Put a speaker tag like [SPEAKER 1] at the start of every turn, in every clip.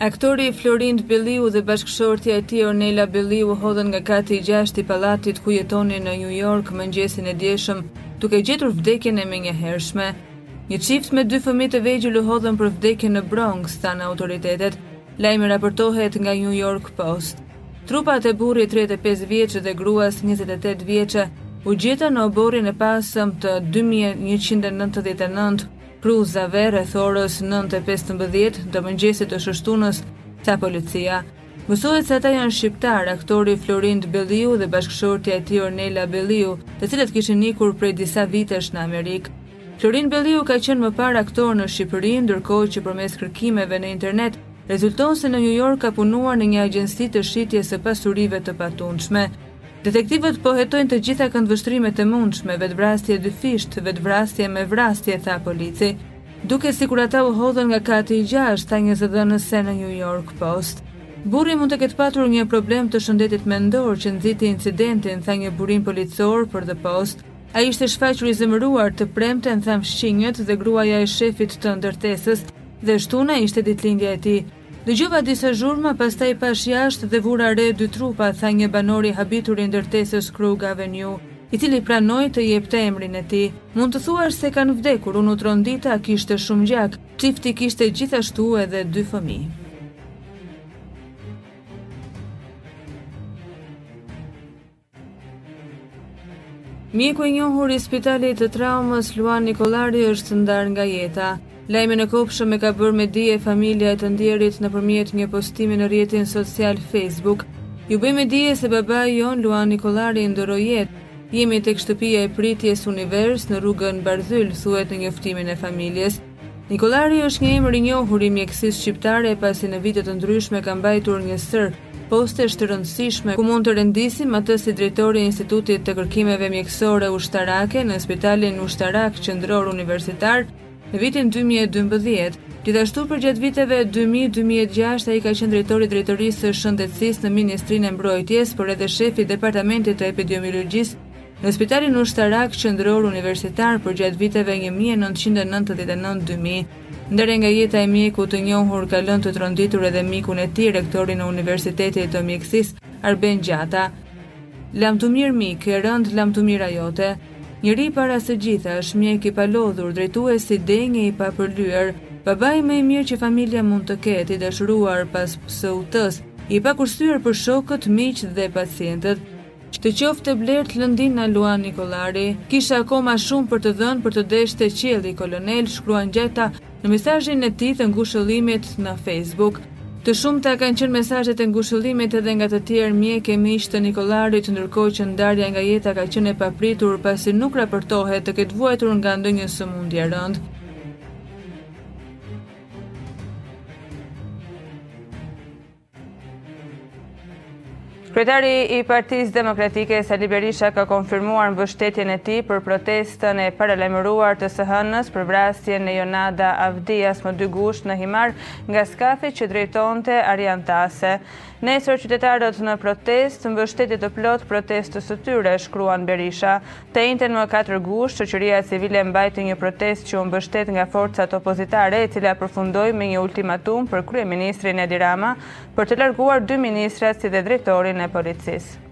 [SPEAKER 1] Aktori Florind Belliu dhe bashkëshortja e tij Ornela Belliu hodhën nga kati i gjashtë i pallatit ku jetonin në New York mëngjesin e djeshëm, duke gjetur vdekjen e menjëhershme. Një çift me dy fëmijë të vegjël u hodhën për vdekje në Bronx, thanë autoritetet. Lajmi raportohet nga New York Post. Trupat e burrit tridhjetë e pesë vjeç dhe gruas njëzet e tetë vjeçe u gjetën në oborrin e pasëm të dy mijë e njëqind e nëntëdhjetë e nëntë Cruger Ave rreth orës nëntë e pesëmbëdhjetë të mëngjesit të së shtunës, tha policia. Mësohet se ata janë shqiptarë, aktori Florind Belliu dhe bashkëshortja e tij Ornela Belliu, të cilët kishin ikur prej disa vitesh në Amerikë. Florind Belliu ka qenë më parë aktor në Shqipëri, ndërkohë që përmes kërkimeve në internet, rezulton se në Nju Jork ka punuar në një agjenci të shitjes së pasurive të patundshme. Detektivët po hetojnë të gjitha këndvështrimet e mundshme, vetëvrasje dyfishtë, vetëvrasje me vrasje, tha polici. Duket sikur ata u hodhën nga kati i gjashtë, tha një zëdhënëse në Nju Jork Post. Burri mund të ketë patur një problem të shëndetit mendor që nxiti incidentin, tha një burim policor për The Post. Ai ishte shfaqur i zemëruar të premten, thanë fqinjët dhe gruaja e shefit të ndërtesës, dhe e shtuna ishte ditëlindja e tij. Dëgjova disa zhurma, pastaj pashë jashtë dhe vura re dy trupa, tha një banor i habitur i ndërtesës Krug Avenue, i cili pranoi të jepte emrin e tij. Mund të thuash se kanë vdekur, unë u trondita, kishte shumë gjak. Çifti kishte gjithashtu edhe dy fëmijë. Mjeku i njohur i spitalit të traumës Luan Nikollari është ndarë nga jeta. Lajmin e kobshëm e ka bërë me dije familja e të ndjerit nëpërmjet një postimi në rrjetin social Facebook. Ju bëj me dije se babai jonë Luan Nikollari ndërroi jetë. Jemi tek shtëpia e pritjes Univers në rrugën Bardhyl, thuhet në njoftimin e familjes. Nikollari është një emër i njohur i mjekësisë shqiptare pasi në vite të ndryshme ka mbajtur një sërë postesh të rëndësishme ku mund të rendisim atë si drejtor i Institutit të Kërkimeve Mjekësore Ushtarake në Spitalin Ushtarak Qendror Universitar në vitin dy mijë e dymbëdhjetë. Gjithashtu përgjatë viteve dy mijë, dy mijë e gjashtë ai ka qenë drejtor i Drejtorisë së Shëndetësisë në Ministrinë e Mbrojtjes, por edhe shef i Departamentit të Epidemiologjisë Në Spitalin Ushtarak Qendror Universitar përgjatë viteve një mijë e nëntëqind e nëntëdhjetë e nëntë dy mijë. Ndarja nga jeta e mjekut të njohur ka lënë të tronditur edhe mikun e tij, rektorin e Universitetit të Mjekësisë, Arben Gjata. Lamtumirë mik, e rëndë lamtumira jote. Njeri para së gjithash, mjek i palodhur, drejtues i denjë e i papërlyer, babai më i mirë që familja mund të ketë, i dashuruar pas SUT-së, i pakursyer për shokët, miqtë dhe pacientët. Të qoftë e blertë lëndina Luan Nikollari. Kishe akoma shumë për të dhënë por të deshte qielli kolonel shkruan Gjeta në mesazhin e tij të ngushëllimit në Facebook. Të shumta kanë qenë mesazhet e ngushëllimit edhe nga të tjerë mjekë e miq të Nikollarit ndërkohë që ndarja nga jeta ka qenë e papritur pasi nuk raportohet të ketë vuajtur nga ndonjë sëmundje e rëndë. Kryetari i Partisë Demokratike Sali Berisha ka konfirmuar mbështetjen e tij për protestën e paralajmëruar të së hënës për vrasjen e Jonada Avdiajt më 2 gusht në Himarë nga skafi që drejtonte Arjan Tase. Nesër qytetarët në protestë mbështetje të plotë protestës së tyre, shkruan Berisha. Të enjten më katër gusht, shoqëria civile mbajti një protestë që u mbështet nga forcat opozitare, e cila përfundoi me një ultimatum për kryeministrin Edi Rama për të larguar dy ministrat si dhe drejtorin e policisë.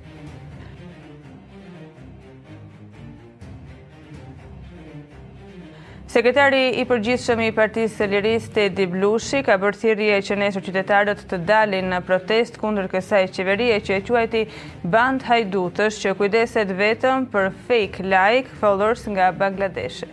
[SPEAKER 1] Sekretari i Përgjithshëm i Partisë së Lirisë, Tedi Blushi, ka bërë thirrje që nesër qytetarët të dalin në protestë kundër kësaj qeverie që e quajti bandë hajdutësh që kujdeset vetëm për fake like followers nga Bangladeshi.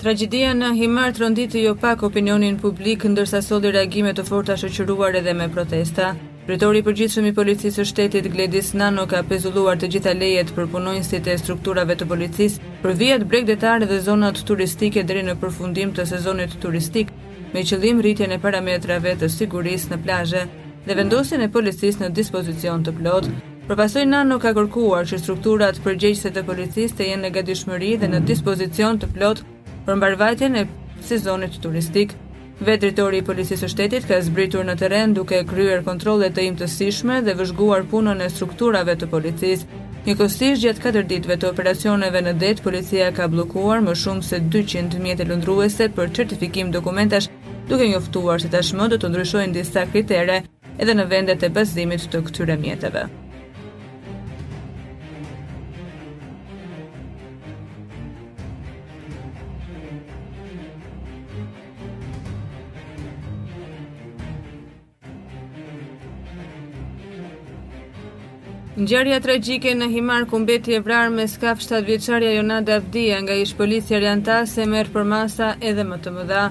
[SPEAKER 1] Tragjedia në Himarë tronditi jo pak opinionin publik ndërsa solli reagime të forta shoqëruar edhe me protesta. Drejtori i përgjithshëm i Policisë së Shtetit Gledis Nano ka pezulluar të gjitha lejet për punonjësit e strukturave të policisë për vijat bregdetare dhe zonat turistike deri në përfundim të sezonit turistik, me qëllim rritjen e parametrave të sigurisë në plazhe dhe vendosjen e policisë në dispozicion të plotë. Për pasojë Nano ka kërkuar që strukturat përgjegjëse të policisë të jenë në gatishmëri dhe në dispozicion të plotë për mbarëvajtjen e sezonit turistik. Vetë drejtori i Policisë së Shtetit ka zbritur në terren duke kryer kontrolle të imtësishme dhe vëzhguar punën e strukturave të policisë. Njëkohësisht gjatë katër ditëve të operacioneve në det policia ka bllokuar më shumë se dyqind mjete lundruese për certifikim dokumentash duke njoftuar se tashmë do të ndryshojnë disa kritere edhe në vendet e bazimit të këtyre mjeteve. Ngjarja tragjike në Himarë ku mbeti e vrarë me skaf 7 vjeçarja Jonada Avdia nga ish polici Arjan Tase merr përmasa edhe më të mëdha.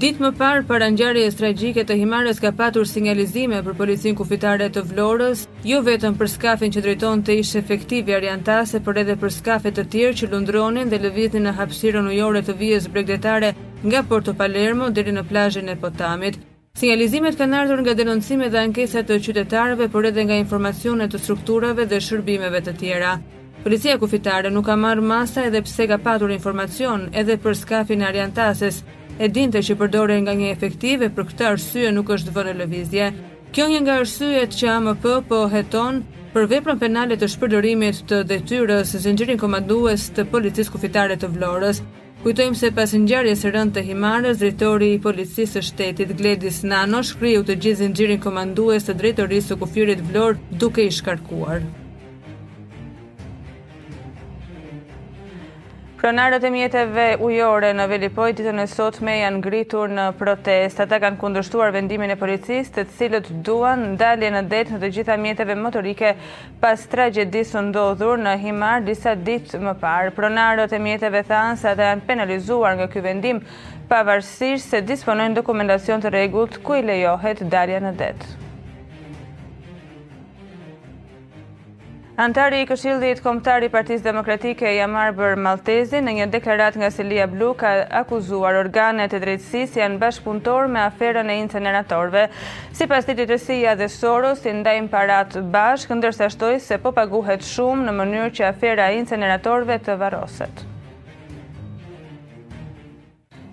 [SPEAKER 1] Ditë më parë para ngjarjes tragjike të Himarës ka patur sinjalizime për policinë kufitare të Vlorës, jo vetëm për skafin që drejtonte ish efektivi Arjan Tase, por edhe për skafe të tjerë që lundronin dhe lëviznin në hapësirën ujore të vijës bregdetare nga Porto Palermo deri në plazhin e Potamit. Sinjalizimet kanë ardhur nga denoncimet dhe ankesat e qytetarëve, por edhe nga informacione të strukturave dhe shërbimeve të tjera. Policia Kufitare nuk ka marrë masa edhe pse ka patur informacion edhe për skafin e Arjan Tases, e dinte që përdorej nga një efektiv e për këtë arsye nuk është vënë në lëvizje. Kjo një nga arsyet që AMP po heton për veprën penale të shpërdorimit të detyrës zinxhirin komandues të Policisë Kufitare të Vlorës. Kujtojmë se pas ngjarjes së rëndë të Himarës, drejtori i Policisë së Shtetit, Gledis Nano, shkriu të gjithë zinxhirin komandues të Drejtorisë së Kufirit Vlorë duke i shkarkuar. Pronarët e mjeteve ujore në Velipojë ditën e sotme janë ngritur në protestë. Ata kanë kundërshtuar vendimin e policisë, të cilët duan dalje në det të të gjitha mjeteve motorike Pas tragjedisë së ndodhur në Himarë disa ditë më parë, pronarët e mjeteve thanë se ata janë penalizuar nga ky vendim, pavarësisht se disponojnë dokumentacion të rregullt ku i lejohet dalja në det. Anëtari i Këshillit Kombëtar i Partisë Demokratike, Jamarbër Malltezi, në një deklaratë nga selia blu ka akuzuar organet e drejtësisë janë bashkëpunëtorë me aferën e inceneratorëve, Sipas tij drejtësia dhe Soros i ndajnë paratë bashkë, ndërsa shtoi se po paguhet shumë në mënyrë që afera e inceneratorëve të varroset.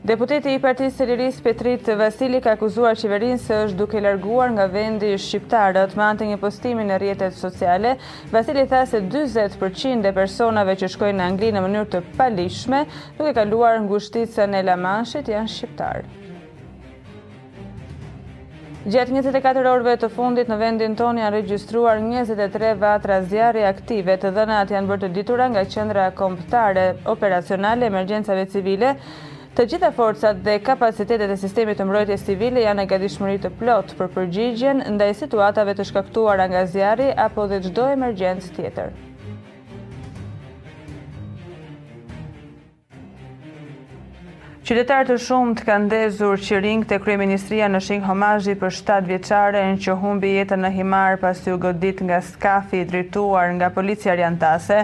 [SPEAKER 1] Deputeti i Partisë së Lirisë Petrit Vasili ka akuzuar qeverinë se është duke larguar nga vendi shqiptarët. Me anë të një postimi në rrjetet sociale, Vasili tha se dyzet për qind e personave që shkojnë në Angli në mënyrë të paligjshme, duke kaluar ngushticën e La Manshit, janë shqiptarë. Gjatë njëzet e katër orëve të fundit në vendin tonë janë regjistruar njëzet e tre vatra zjarri aktive. Të dhënat janë bërë të ditura nga Qendra Kombëtare Operacionale e Emergjencave Civile. Të gjitha forcat dhe kapacitetet e sistemit të mbrojtjes civile janë në gatishmëri të plotë për përgjigjen ndaj situatave të shkaktuara nga zjarri apo dhe çdo emergjencë tjetër. Qytetarë të shumtë kanë ndezur qirinjtë te kryeministria në shenjë homazhi për shtatëvjeçaren që humbi jetën në Himarë pasi u godit nga skafi i drejtuar nga polici Arjan Tase.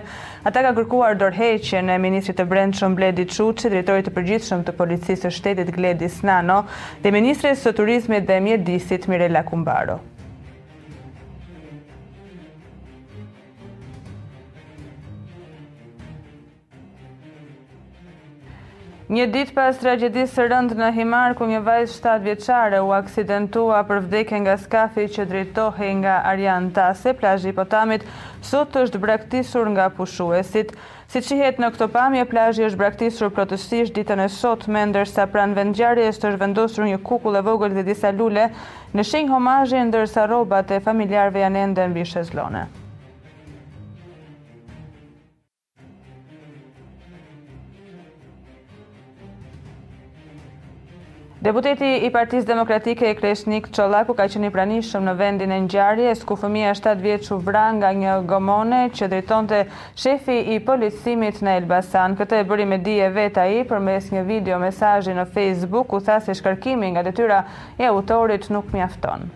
[SPEAKER 1] Ata kanë kërkuar dorëheqjen e ministrit të Brendshëm Bledi Çuçi, drejtorit të përgjithshëm të Policisë së Shtetit Gledis Nano dhe ministres së Turizmit dhe Mjedisit Mirela Kumbaro. Një ditë pas tragjedisë së rëndë në Himarë, ku një vajzë shtatë vjeçare u aksidentua për vdekje nga skafi që drejtohej nga Arjan Tase, plazhi i Potamit sot është braktisur nga pushuesit. Siç shihet në këto pamje, plazhi është braktisur plotësisht ditën e sotme, ndërsa pranë vendngjarjes është vendosur një kukull e vogël dhe disa lule në shenjë homazhi, ndërsa rrobat e familjarëve janë ende mbi shezlone. Deputeti i Partisë Demokratike Kreshnik Çollaku ka qenë i pranishëm në vendin e ngjarjes ku fëmija 7 vjeç u vra nga një gomone që drejtonte shefi i policimit në Elbasan. Këtë e bëri me dije vetë ai përmes një video mesazhi në Facebook ku tha se shkarkimi nga detyra i autorit nuk mjafton.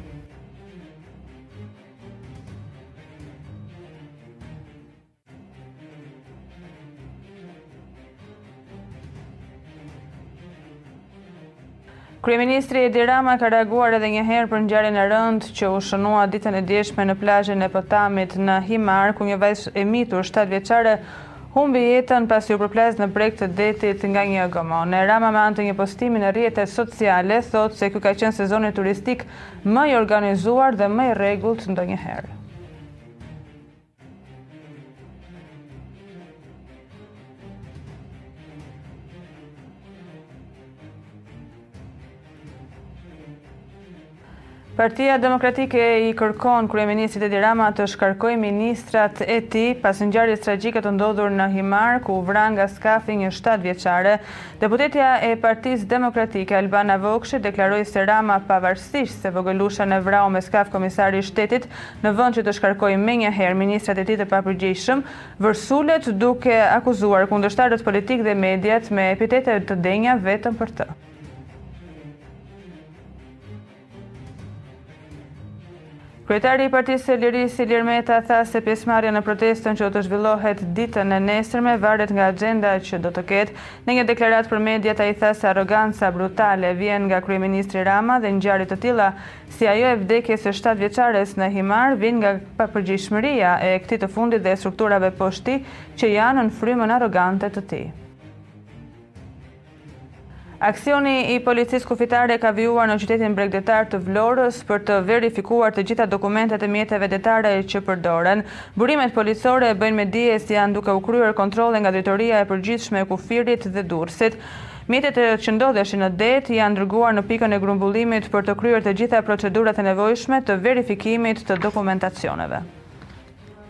[SPEAKER 1] Kryeministri Edi Rama ka reaguar edhe një herë për ngjarjen e rëndë që u shënua ditën e djeshme në plazhin e Potamit në Himarë, ku një vajzë e mitur 7 vjeçare humbi jetën pasi u përplas në breg të detit nga një gomone. Rama me anë të një postimi në rrjetet sociale thotë se ky ka qenë sezoni turistik më i organizuar dhe më i rregullt ndonjëherë. Partia Demokratike i kërkon kryeministrit Edi Rama të shkarkojë ministrat e tij pas ngjarjes tragjike të ndodhur në Himarë, ku u vra nga skafi një 7 vjeçare. Deputetja e Partisë Demokratike, Albana Vokshi, deklaroi se Rama pavarësisht se vogëlushen e vrau me skaf Komisari i Shtetit, në vend që të shkarkojë menjëherë ministrat e tij të papërgjegjshëm, vërsulet duke akuzuar kundërshtarët politikë dhe mediat me epitete të denja vetëm për të. Kryetari i Partisë së Lirisë Ilir Meta tha se pjesëmarrja në protestën që do të zhvillohet ditën e nesërme varet nga agjenda që do të ketë. Në një deklaratë për mediat ai tha se arroganca brutale vjen nga kryeministri Rama dhe ngjarje të tilla si ajo e vdekjes së shtatë vjeçares në Himarë vijnë nga papërgjegjshmëria e këtij të fundit dhe e strukturave poshtë tij që janë nën frymën arrogante të tij. Aksioni i Policisë Kufitare ka vijuar në qytetin bregdetar të Vlorës për të verifikuar të gjitha dokumentet e mjeteve detare që përdoren. Burimet policore bëjnë me dije se janë duke u kryer kontrolle nga Drejtoria e Përgjithshme e Kufirit dhe Durrësit. Mjetet që ndodheshin në det janë dërguar në pikën e grumbullimit për të kryer të gjitha procedurat e nevojshme të verifikimit të dokumentacioneve.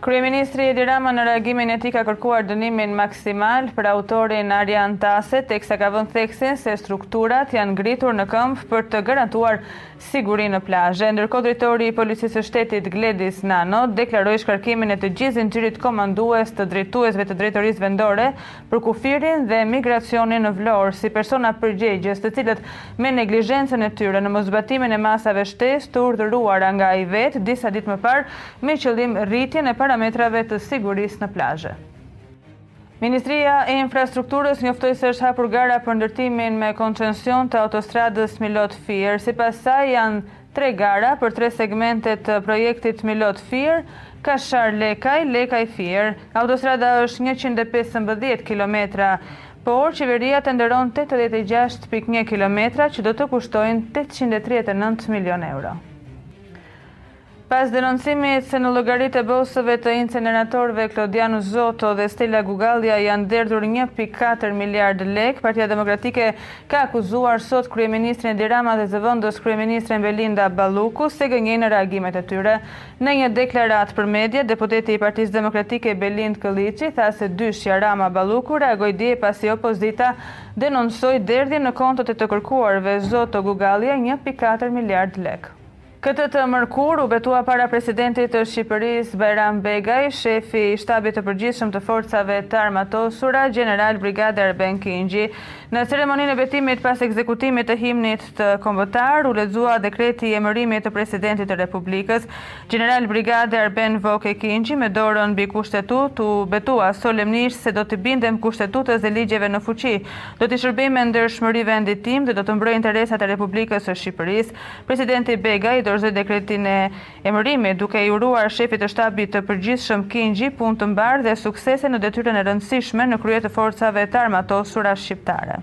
[SPEAKER 1] Kryeministri Edi Rama në reagimin e tij ka kërkuar dënimin maksimal për autorin Arjan Tase, teksa ka vënë theksin se strukturat janë ngritur në këmbë për të garantuar sigurinë në plazhe. Ndërkohë drejtori i Policisë së Shtetit, Gledis Nano, deklaroi shkarkimin e të gjithë zinxhirit komandues të drejtuesve të Drejtorisë Vendore për kufirin dhe migracionin në Vlorë si persona përgjegjës të cilët me neglizhencën e tyre në moszbatimin e masave shtesë të urdhëruara nga ai vetë disa ditë më parë me qëllim rritjen e parametrave të sigurisë në plazhe. Ministria e Infrastrukturës njoftoi se është hapur gara për ndërtimin me koncension të autostradës Milot-Fier. Sipas saj, janë Tre gara për tre segmente të projektit Milot Fier, Kashar Lekaj, Lekaj Fier. Autostrada është njëqind e pesëmbëdhjetë kilometra, por qeveria tenderon tetëdhjetë e gjashtë pikë një kilometra që do të kushtojnë tetëqind e tridhjetë e nëntë milionë euro. Pas denoncimit se në llogaritë e bosëve të inceneratorëve Klodian Zoto dhe Stela Gugallja janë derdhur një pikë katër miliardë lekë, Partia Demokratike ka akuzuar sot kryeministrin Edi Rama dhe zëvendës kryeministren Belinda Balluku se gënjejnë në reagimet e tyre. Në një deklaratë për media, deputeti i Partisë Demokratike Belind Këlliçi tha se dyshja Rama-Balluku reagoi dje pasi opozita denoncoi derdhjen në kontot e të kërkuarve Zoto Gugallja një pikë katër miliardë lekë. Këtë të mërkurë u betua para Presidentit të Shqipërisë, Bajram Begaj, shefi i Shtabit të Përgjithshëm të Forcave të Armatosura, gjeneral brigade Arben Kingji. Në ceremoninë e betimit pas ekzekutimit të himnit të kombëtar, u lexua dekreti i emërimit të Presidentit të Republikës. Gjeneral brigade Arben Voke Kingji me dorën mbi Kushtetutë u betua solemnisht se do t'i bindem Kushtetutës dhe ligjeve në fuqi, do t'i shërbej me ndershmëri vendit tim dhe do të mbroj interesat e Republikës së Shqipërisë. Presidenti Begaj dorëzoi dekretin e emërimit, duke i uruar Shefit të Shtabit të Përgjithshëm Kingji punë të mbarë dhe suksese në detyrën e rëndësishme në krye të forcave të armatosura shqiptare.